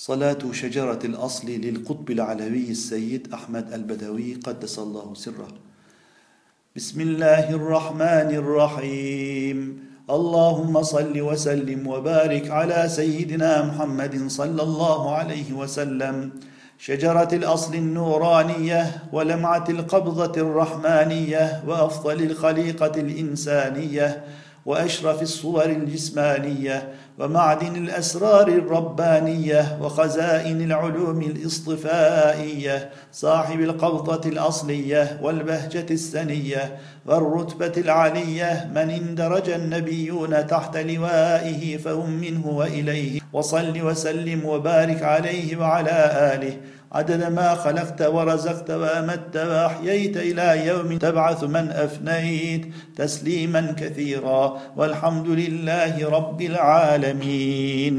صلاة شجرة الأصل للقطب العلوي السيد أحمد البدوي قدس الله سره. بسم الله الرحمن الرحيم. اللهم صل وسلم وبارك على سيدنا محمد صلى الله عليه وسلم. شجرة الأصل النورانية ولمعة القبضة الرحمانية وأفضل الخليقة الإنسانية وأشرف الصور الجسمانية ومعدن الأسرار الربانية وخزائن العلوم الاصطفائية صاحب القبضه الأصلية والبهجة السنية والرتبة العليه من اندرج النبيون تحت لوائه فهم منه وإليه وصل وسلم وبارك عليه وعلى آله. عدد ما خلقت ورزقت وامت وأحييت إلى يوم تبعث من أفنيت تسليما كثيرا والحمد لله رب العالمين.